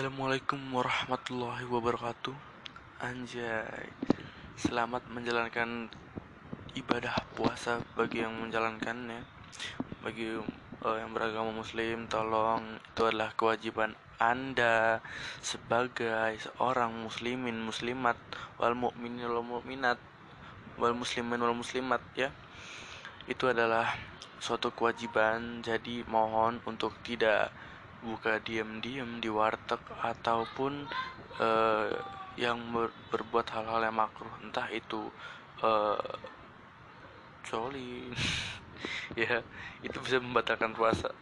Assalamualaikum warahmatullahi wabarakatuh. Anjay. Selamat menjalankan ibadah puasa bagi yang menjalankannya. Bagi uh, yang beragama muslim Tolong itu adalah kewajiban anda Sebagai seorang muslimin muslimat Wal mu'minin wal mu'minat Wal muslimin wal muslimat ya. Itu adalah suatu kewajiban. Jadi mohon untuk tidak buka diam-diam di warteg ataupun uh, yang ber berbuat hal-hal yang makruh. Entah itu uh, coli. Ya itu bisa membatalkan puasa.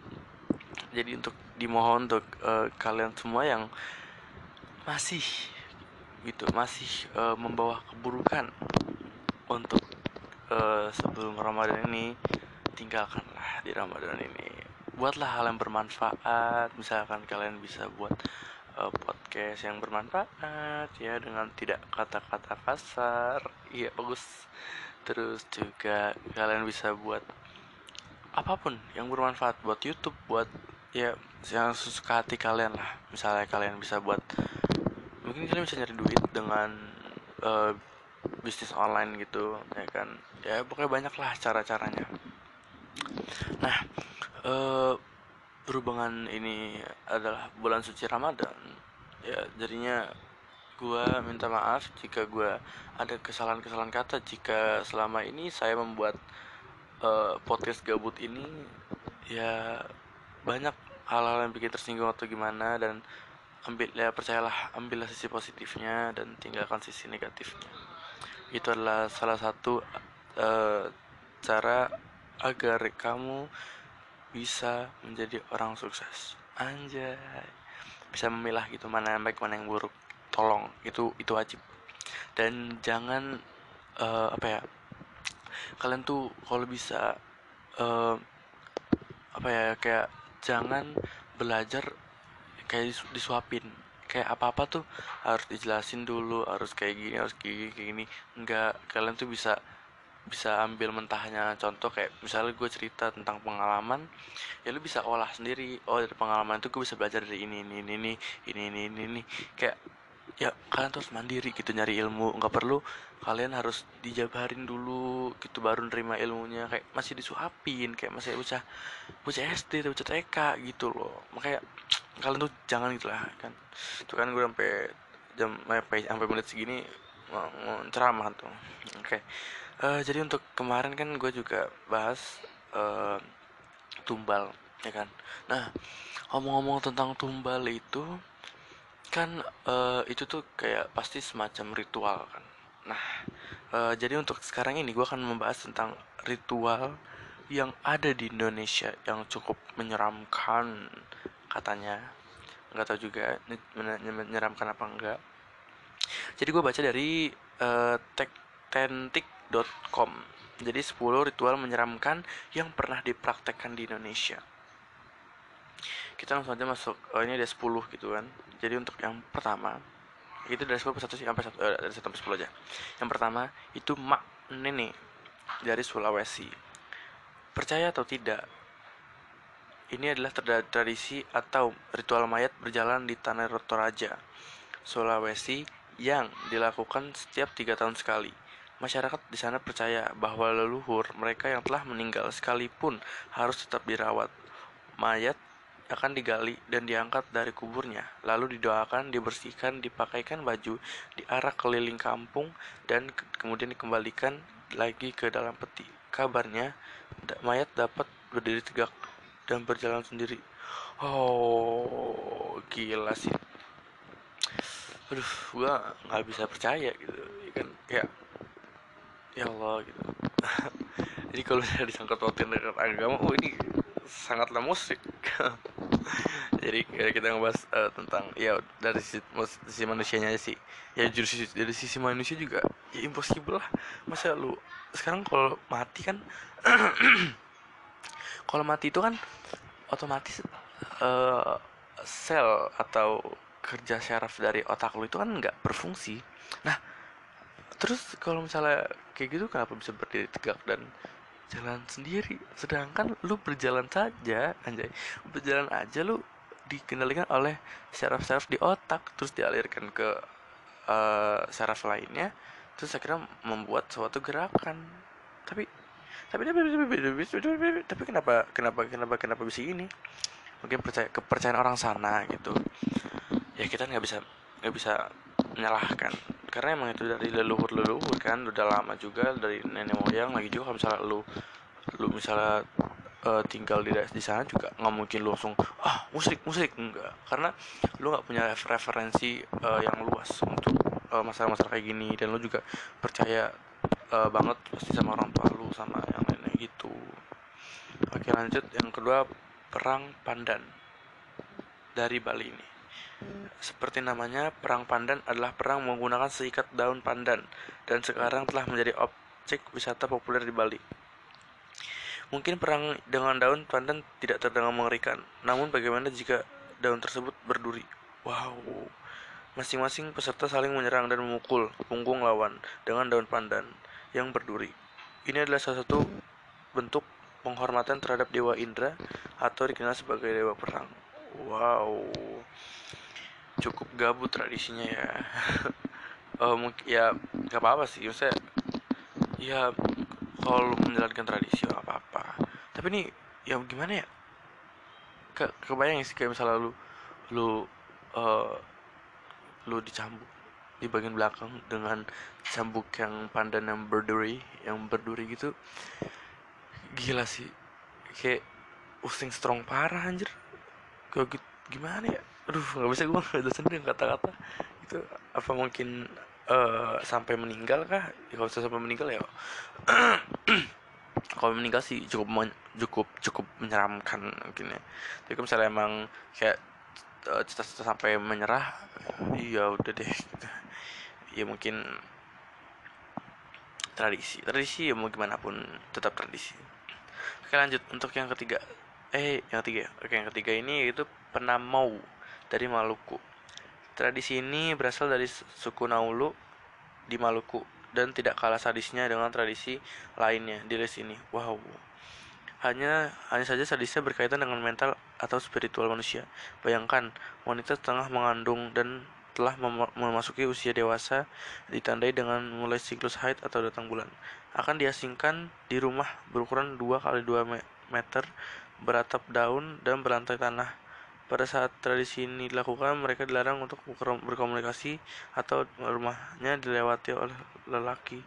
Jadi untuk dimohon untuk uh, kalian semua yang masih gitu masih uh, membawa keburukan untuk uh, sebelum Ramadan ini tinggalkanlah di Ramadan ini buatlah hal yang bermanfaat. Misalkan kalian bisa buat uh, podcast yang bermanfaat ya dengan tidak kata-kata kasar. Iya bagus. Terus juga kalian bisa buat apa pun yang bermanfaat buat YouTube buat ya yang sesuka hati kalian lah. Misalnya kalian bisa buat mungkin kalian bisa nyari duit dengan uh, bisnis online gitu ya kan? Ya pokoknya banyak lah cara-caranya. Nah uh, ini adalah bulan suci Ramadan. Ya jadinya gue minta maaf jika gue ada kesalahan-kesalahan kata. Jika selama ini saya membuat uh, podcast gabut ini ya banyak hal-hal yang bikin tersinggung atau gimana dan ambil ya percayalah ambillah sisi positifnya dan tinggalkan sisi negatifnya. Itu adalah salah satu uh, cara agar kamu bisa menjadi orang sukses. Anjay. Bisa memilah gitu mana yang baik mana yang buruk. Tolong itu itu wajib. Dan jangan uh, apa ya kalian tuh kalau bisa uh, apa ya kayak jangan belajar kayak disuapin. Kayak apa apa tuh harus dijelasin dulu harus kayak gini harus kayak gini, kayak gini. Enggak kalian tuh bisa bisa ambil mentahnya contoh kayak misalnya gue cerita tentang pengalaman ya lu bisa olah sendiri oh dari pengalaman itu gue bisa belajar dari ini ini ini ini ini ini ini, ini. kayak ya kalian terus mandiri gitu nyari ilmu. Nggak perlu kalian harus dijabarin dulu gitu baru nerima ilmunya. Kayak masih disuapin kayak masih bocah bocah SD bocah TK gitu loh. Makanya kalian tuh jangan gitu lah kan. Itu kan gue sampai jam sampai menit segini ceramah tuh. Oke. okay uh, jadi untuk kemarin kan gue juga bahas uh, tumbal ya kan? Nah ngomong-ngomong tentang tumbal itu kan uh, itu tuh kayak pasti semacam ritual kan? Nah uh, jadi untuk sekarang ini gue akan membahas tentang ritual yang ada di Indonesia yang cukup menyeramkan katanya. Nggak tahu juga menyeramkan apa enggak. Jadi gue baca dari uh, tektentik com. Jadi 10 ritual menyeramkan yang pernah dipraktekkan di Indonesia. Kita langsung aja masuk oh, ini ada 10 gitu kan. Jadi untuk yang pertama itu dari 10 satu sampai satu eh, dari 1 sampai 10 aja. Yang pertama itu mak nene dari Sulawesi. Percaya atau tidak ini adalah tradisi atau ritual mayat berjalan di Tanah Toraja, Sulawesi yang dilakukan setiap tiga tahun sekali. Masyarakat di sana percaya bahwa leluhur mereka yang telah meninggal sekalipun harus tetap dirawat. Mayat akan digali dan diangkat dari kuburnya, lalu didoakan, dibersihkan, dipakaikan baju, diarak keliling kampung, dan kemudian dikembalikan lagi ke dalam peti. Kabarnya, mayat dapat berdiri tegak dan berjalan sendiri. Oh, gila sih. Aduh, gua nggak bisa percaya gitu, ya kan? Ya, ya Allah gitu. Jadi kalau saya disangkut pautin dengan agama oh ini sangatlah musik. Jadi kita ngebahas uh, tentang ya dari sisi, sisi manusianya sih. Ya sisi dari sisi manusia juga ya impossible lah. Masa lu sekarang kalau mati kan kalau mati itu kan otomatis uh, sel atau kerja syaraf dari otak lu itu kan nggak berfungsi. Nah terus kalau misalnya kayak gitu kenapa bisa berdiri tegak dan jalan sendiri? Sedangkan lu berjalan saja anjay berjalan aja lu dikendalikan oleh saraf-saraf di otak terus dialirkan ke uh, saraf lainnya terus akhirnya membuat suatu gerakan. Tapi tapi tapi tapi, tapi kenapa kenapa kenapa kenapa bisa ini? Mungkin percaya kepercayaan orang sana gitu. Ya kita nggak bisa nggak bisa menyalahkan. Karena emang itu dari leluhur leluhur kan udah lama juga dari nenek moyang lagi juga kalau misalnya lu lu misalnya uh, tinggal di di sana juga nggak mungkin lu langsung ah musik musik. Enggak karena lu nggak punya referensi uh, yang luas untuk uh, masalah-masalah kayak gini. Dan lu juga percaya uh, banget pasti sama orang tua lu sama yang lainnya gitu. Oke lanjut. Yang kedua perang pandan. Dari Bali ini seperti namanya, perang pandan adalah perang menggunakan seikat daun pandan dan sekarang telah menjadi objek wisata populer di Bali. Mungkin perang dengan daun pandan tidak terdengar mengerikan, namun bagaimana jika daun tersebut berduri? Wow. Masing-masing peserta saling menyerang dan memukul punggung lawan dengan daun pandan yang berduri. Ini adalah salah satu bentuk penghormatan terhadap Dewa Indra atau dikenal sebagai Dewa Perang. Wow. Cukup gabut tradisinya ya. oh, mungkin ya gak apa-apa sih. Maksudnya ya kalau menjalankan tradisi apa apa tapi ini ya gimana ya ke kebayang sih kayak misalnya lu lu uh, lu dicambuk di bagian belakang dengan cambuk yang pandan yang berduri yang berduri gitu gila sih kayak using strong parah anjir gitu gimana ya? Aduh nggak bisa gue nggak sendiri kata-kata. Itu apa mungkin uh, sampai meninggal kah? Ya, kalau sampai meninggal ya kalau meninggal sih cukup men cukup cukup menyeramkan mungkin ya. Tapi kalau misalnya emang kayak uh, cita-cita sampai menyerah iya udah deh. Ya mungkin tradisi. Tradisi ya mau gimana pun tetap tradisi. Oke lanjut untuk yang ketiga eh yang ketiga oke yang ketiga ini yaitu penamau dari Maluku tradisi ini berasal dari suku Naulu di Maluku dan tidak kalah sadisnya dengan tradisi lainnya di list ini. Wow. Hanya hanya saja sadisnya berkaitan dengan mental atau spiritual manusia. Bayangkan, wanita tengah mengandung dan telah mem memasuki usia dewasa ditandai dengan mulai siklus haid atau datang bulan. Akan diasingkan di rumah berukuran 2 kali 2 meter beratap daun dan berlantai tanah pada saat tradisi ini dilakukan, mereka dilarang untuk berkomunikasi atau rumahnya dilewati oleh lelaki.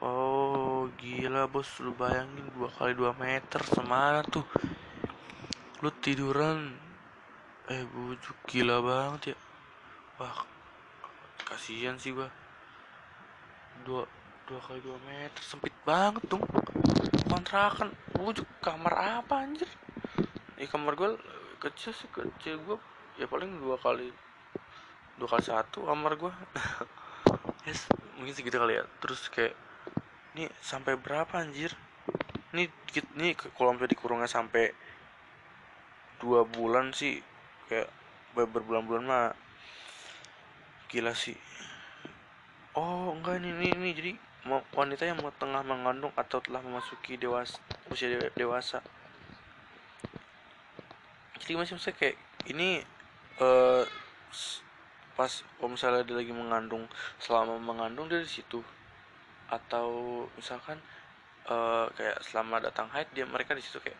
Oh, gila bos, lu bayangin dua kali dua meter semana tuh. Lu tiduran, eh bujuk gila banget ya. Wah, kasihan sih gua. Dua dua kali dua meter sempit banget dong. Kontrakan, bujuk kamar apa anjir? Di kamar gue kecil sih kecil gue ya paling dua kali dua kali satu kamar gue yes mungkin segitu kali ya. Terus kayak ini sampai berapa anjir? Ini ini kalau sampai dikurungnya sampai dua bulan sih kayak berbulan-bulan mah gila sih. Oh enggak ini ini, ini. Jadi wanita yang tengah mengandung atau telah memasuki dewasa usia dewasa. Jadi masih misalnya kayak ini uh, pas kalau misalnya dia lagi mengandung selama mengandung dia di situ. Atau misalkan uh, kayak selama datang haid dia mereka di situ kayak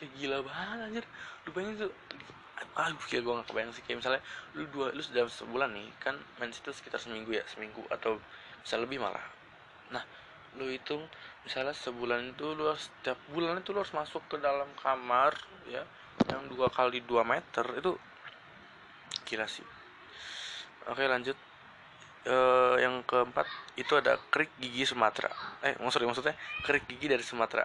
kayak gila banget anjir. Lu bayangin tuh ah kayak gue gak kebayang sih. Kayak misalnya lu dua lu sudah sebulan nih kan main situ sekitar seminggu ya seminggu atau bisa lebih malah. Nah lu hitung misalnya sebulan itu lu harus setiap bulan itu lu harus masuk ke dalam kamar ya yang dua kali dua meter itu gila sih. Oke lanjut. E, yang keempat itu ada kerik gigi Sumatera. Eh maksudnya maksudnya kerik gigi dari Sumatera.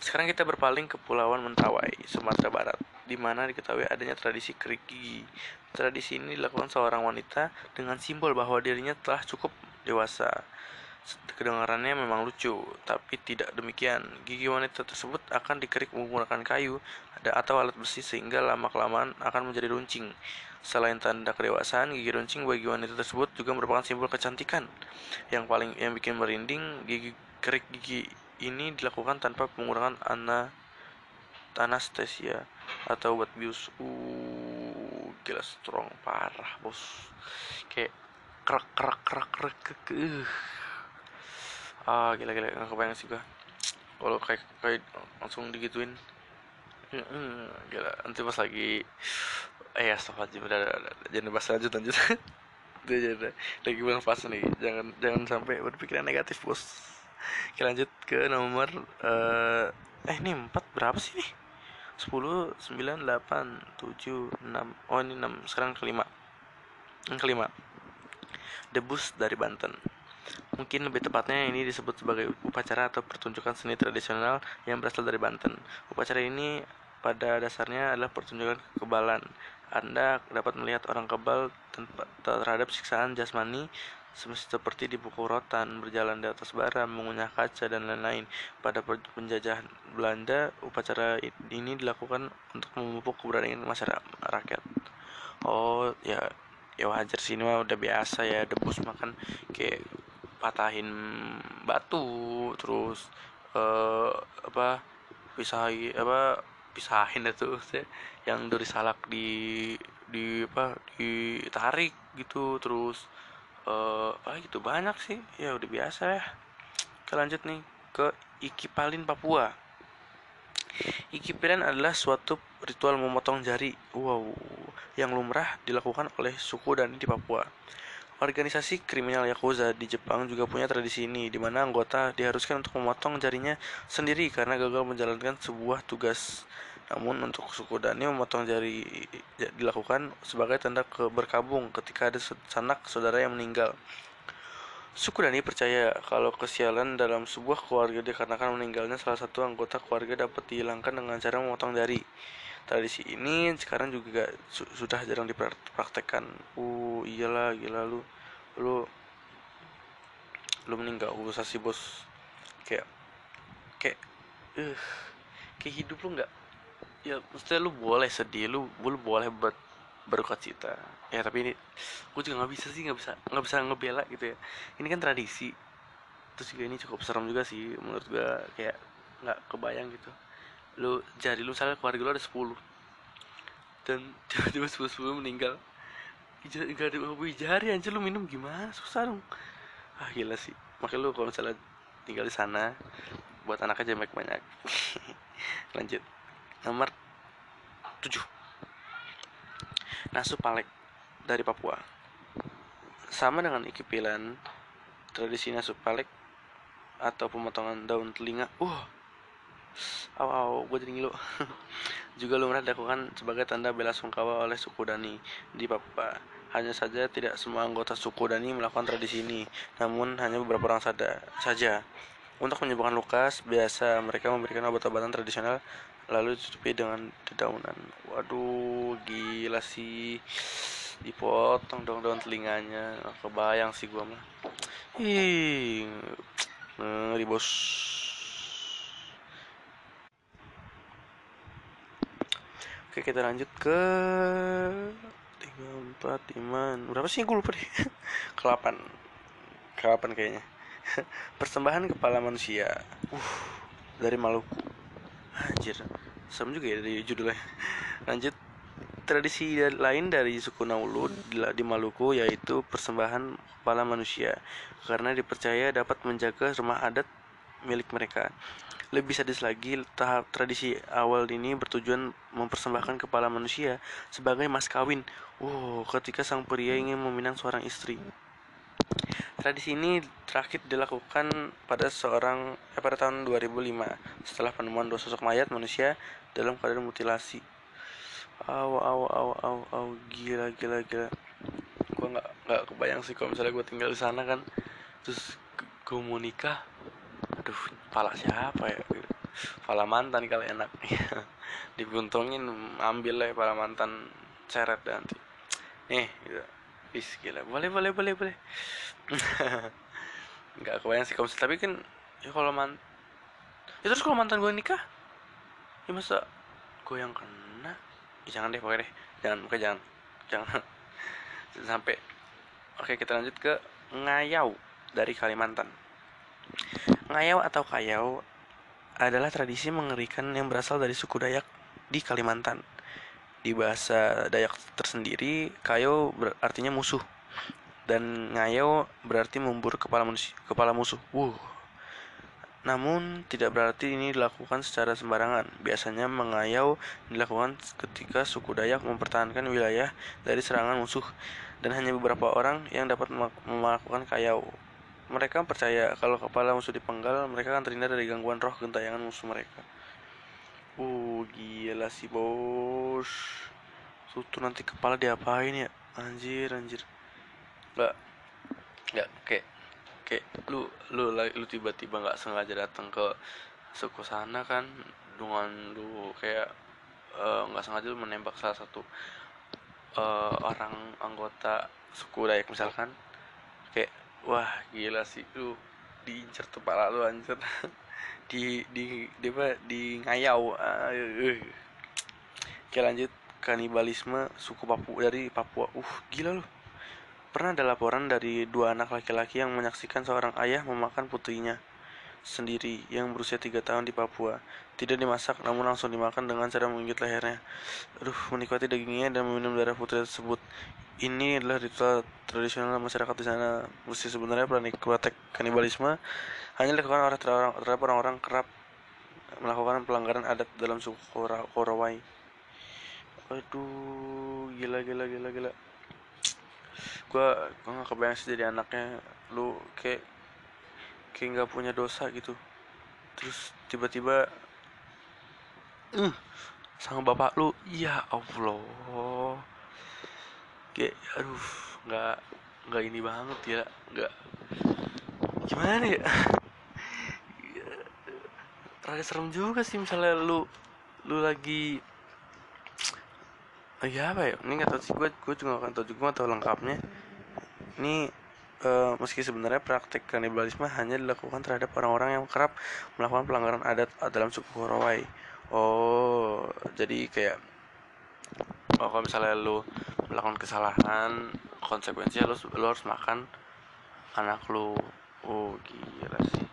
Sekarang kita berpaling ke Pulauan Mentawai, Sumatera Barat, di mana diketahui adanya tradisi kerik gigi. Tradisi ini dilakukan seorang wanita dengan simbol bahwa dirinya telah cukup dewasa Kedengarannya memang lucu, tapi tidak demikian. Gigi wanita tersebut akan dikerik menggunakan kayu atau alat besi sehingga lama-kelamaan akan menjadi runcing. Selain tanda kedewasaan, gigi runcing bagi wanita tersebut juga merupakan simbol kecantikan. Yang paling yang bikin merinding, gigi kerik gigi ini dilakukan tanpa menggunakan ana Anastasia atau obat bius uh gila strong parah bos. Kayak kerak kerak kerak kerak ke uh. ah gila gila nggak kebayang sih gua. Kalau kayak kayak langsung digituin. Gila. Nanti pas lagi eh ya udah, udah, udah. jangan bahas lanjut lanjut. Udah, udah, lagi bulan puasa nih. Jangan jangan sampai berpikiran negatif bos. Kita lanjut ke nomor uh, eh ini empat berapa sih nih sepuluh sembilan delapan tujuh enam. Oh ini enam. Sekarang kelima. Yang kelima. Debus dari Banten. Mungkin lebih tepatnya ini disebut sebagai upacara atau pertunjukan seni tradisional yang berasal dari Banten. Upacara ini pada dasarnya adalah pertunjukan kekebalan. Anda dapat melihat orang kebal terhadap siksaan jasmani seperti di buku rotan, berjalan di atas bara, mengunyah kaca, dan lain-lain. Pada penjajahan Belanda, upacara ini dilakukan untuk memupuk keberanian masyarakat. Oh, ya ya wajar sih ini mah udah biasa ya debus makan kayak patahin batu terus uh, apa pisahin apa pisahin itu yang dari salak di di apa ditarik gitu terus uh, apa gitu banyak sih. Ya udah biasa ya. Kita lanjut nih ke Ikipalin Papua. Ikipalin adalah suatu ritual memotong jari wow yang lumrah dilakukan oleh suku dan di Papua. Organisasi kriminal Yakuza di Jepang juga punya tradisi ini, di mana anggota diharuskan untuk memotong jarinya sendiri karena gagal menjalankan sebuah tugas. Namun untuk suku Dani memotong jari dilakukan sebagai tanda berkabung ketika ada sanak saudara yang meninggal. Suku Dani percaya kalau kesialan dalam sebuah keluarga dikarenakan meninggalnya salah satu anggota keluarga dapat dihilangkan dengan cara memotong jari. Tradisi ini sekarang juga su sudah jarang dipraktekkan. Uh, iyalah gila lu. Lu lu meninggal usah sih bos. Kayak kayak uh, kayak hidup lu nggak ya maksudnya lu boleh sedih lu lu boleh buat berduka cita ya tapi ini gue juga nggak bisa sih nggak bisa nggak bisa ngebela gitu ya. Ini kan tradisi. Terus juga ini cukup serem juga sih menurut gue kayak nggak kebayang gitu. Lu jari lu misalnya keluarga lu ada 10 dan tiba-tiba sepuluh sepuluh meninggal gak ada gue jari anjir lu minum gimana? Susah dong. Ah gila sih. Makanya lu kalau misalnya tinggal di sana buat anak aja banyak banyak lanjut Nomor 7 Nasu Palek dari Papua. Sama dengan ikipilan Tradisi nasu palek Atau pemotongan daun telinga. Uh Aw, aw, gue jadi ngilu. Juga lumrah dilakukan sebagai tanda bela sungkawa oleh suku Dani di Papua. Hanya saja tidak semua anggota suku Dani melakukan tradisi ini, namun hanya beberapa orang saja. Untuk menyembuhkan luka, biasa mereka memberikan obat-obatan tradisional lalu ditutupi dengan dedaunan. Waduh gila sih. Dipotong dong daun telinganya. Kebayang sih gua mah. Ih ngeri bos. Oke kita lanjut ke tiga empat lima. Berapa sih? Gue lupa deh. Ke delapan ke delapan kayaknya. Persembahan kepala manusia. Uh dari Maluku Anjir, serem juga ya dari judulnya. Lanjut, tradisi lain dari suku Naulu di Maluku yaitu persembahan kepala manusia karena dipercaya dapat menjaga rumah adat milik mereka. Lebih sadis lagi, tahap tradisi awal ini bertujuan mempersembahkan kepala manusia sebagai mas kawin. Wow, ketika sang pria ingin meminang seorang istri. Tradisi ini terakhir dilakukan pada seorang eh, pada tahun 2005 setelah penemuan dua sosok mayat manusia dalam keadaan mutilasi. Aw aw aw aw aw gila gila gila. Gua nggak nggak kebayang sih kalau misalnya gue tinggal di sana kan terus gue mau nikah. Aduh, pala siapa ya? Pala mantan kali enak. Dibuntungin ambil lah pala mantan ceret nanti. Nih, gitu. Is gila. Boleh boleh boleh boleh. nggak kebayang sih kalau tapi kan ya kalau man ya terus kalau mantan gue nikah ya masa gue yang kena ya jangan deh pokoknya deh jangan pokoknya jangan jangan sampai oke kita lanjut ke ngayau dari Kalimantan ngayau atau kayau adalah tradisi mengerikan yang berasal dari suku Dayak di Kalimantan. Di bahasa Dayak tersendiri, kayo artinya musuh dan ngayo berarti memburu kepala manusia, kepala musuh. Wuh. Namun tidak berarti ini dilakukan secara sembarangan. Biasanya mengayau dilakukan ketika suku Dayak mempertahankan wilayah dari serangan musuh dan hanya beberapa orang yang dapat melakukan kayau. Mereka percaya kalau kepala musuh dipenggal, mereka akan terhindar dari gangguan roh gentayangan musuh mereka. Gila sih bos. Tuh nanti kepala diapain ya? Anjir, anjir. Nggak nggak kayak kayak lu lu lu tiba-tiba nggak sengaja datang ke suku sana kan? Dengan lu kayak eh, nggak uh, sengaja lu menembak salah satu uh, orang anggota suku Dayak misalkan. Kayak wah gila sih. Lu diincer kepala lu anjir di di di apa di ngayau uh, Oke lanjut kanibalisme suku Papua dari Papua uh gila lu Pernah ada laporan dari dua anak laki-laki yang menyaksikan seorang ayah memakan putrinya sendiri yang berusia tiga tahun di Papua. Tidak dimasak, namun langsung dimakan dengan cara menggigit lehernya. Aduh, menikmati dagingnya dan meminum darah putri tersebut. Ini adalah ritual tradisional masyarakat di sana. Meski sebenarnya praktek kanibalisme hanya dilakukan oleh terhadap orang-orang kerap melakukan pelanggaran adat dalam suku Korowai. Aduh, gila gila gila gila. Gue gue gak kebayang sih jadi anaknya. Lu kayak kayak nggak punya dosa gitu. Terus tiba-tiba uh, sama bapak lu. Ya allah kayak aduh nggak nggak ini banget ya nggak. Gimana ya? Rada serem juga sih misalnya lu lu lagi lagi apa ya? Ini nggak tahu sih gue gue juga nggak tahu juga tahu lengkapnya. Ini uh, meski sebenarnya praktik kanibalisme hanya dilakukan terhadap orang-orang yang kerap melakukan pelanggaran adat dalam suku Korowai. Oh, jadi kayak oh kalau misalnya lu melakukan kesalahan, konsekuensinya lu, lu harus makan anak lu. Oh, gila sih.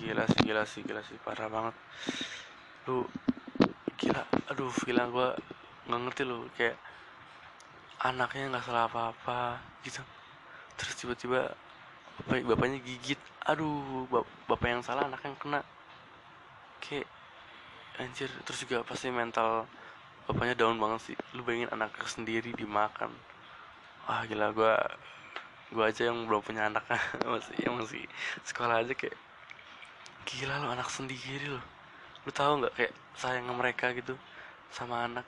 Gila sih, gila sih, gila sih, parah banget. Lu gila, aduh, gila gua nggak ngerti lu. Kayak anaknya nggak salah apa-apa gitu. Terus tiba-tiba bapak bapaknya gigit. Aduh bap bapak yang salah anak yang kena. Kayak anjir. Terus juga pasti mental bapaknya down banget sih. Lu bayangin anak sendiri dimakan. Wah gila gue gue aja yang belum punya anak. Masih yang masih sekolah aja kayak gila lo anak sendiri lo lu tahu nggak kayak sayang mereka gitu sama anak?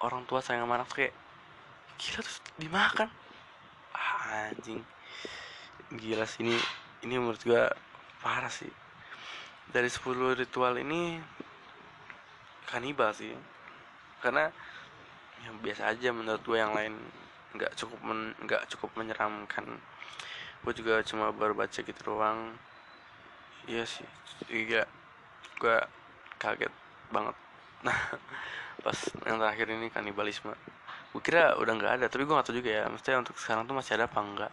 Orang tua sayang sama anak kayak gila terus dimakan. Ah, anjing. Gila sih ini ini menurut gua parah sih. Dari 10 ritual ini kanibal sih karena yang biasa aja menurut gue yang lain nggak cukup nggak cukup menyeramkan. Gue juga cuma baru baca gitu doang. Iya sih iya gue kaget banget. Nah pas yang terakhir ini kanibalisme. Gue kira udah nggak ada tapi gue nggak tahu juga ya. Maksudnya untuk sekarang tuh masih ada apa enggak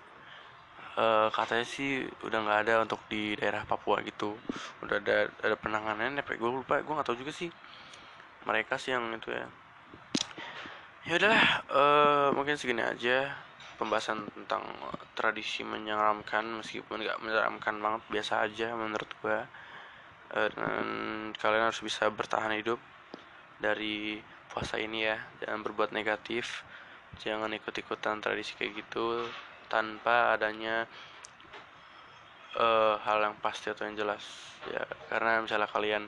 e, katanya sih udah nggak ada untuk di daerah Papua gitu. Udah ada ada penanganannya gue lupa gue nggak tahu juga sih mereka sih yang itu ya. Ya udahlah e, mungkin segini aja pembahasan tentang tradisi menyeramkan meskipun nggak menyeramkan banget biasa aja menurut gue e, dan kalian harus bisa bertahan hidup dari puasa ini ya. Jangan berbuat negatif jangan ikut-ikutan tradisi kayak gitu tanpa adanya uh, hal yang pasti atau yang jelas. Ya karena misalnya kalian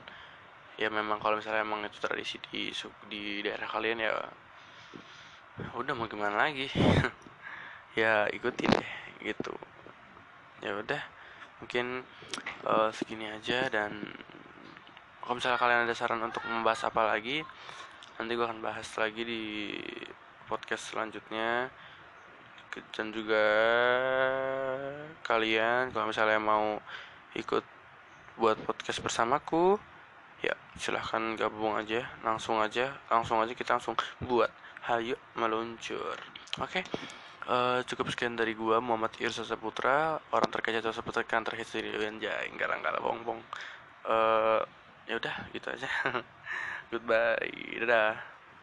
ya memang kalau misalnya emang itu tradisi di di daerah kalian ya udah mau gimana lagi? Ya ikutin deh gitu. Ya udah mungkin uh, segini aja dan kalau misalnya kalian ada saran untuk membahas apa lagi nanti gue akan bahas lagi di podcast selanjutnya. Dan juga kalian kalau misalnya mau ikut buat podcast bersamaku ya silahkan gabung aja langsung aja langsung aja kita langsung buat hayu meluncur Oke, okay. uh, cukup sekian dari gua Muhammad Irsa Saputra, orang terkaya atau seputar kantor history Anjay, enggak enggak bong bong. Uh, ya udah gitu aja. Goodbye, dadah.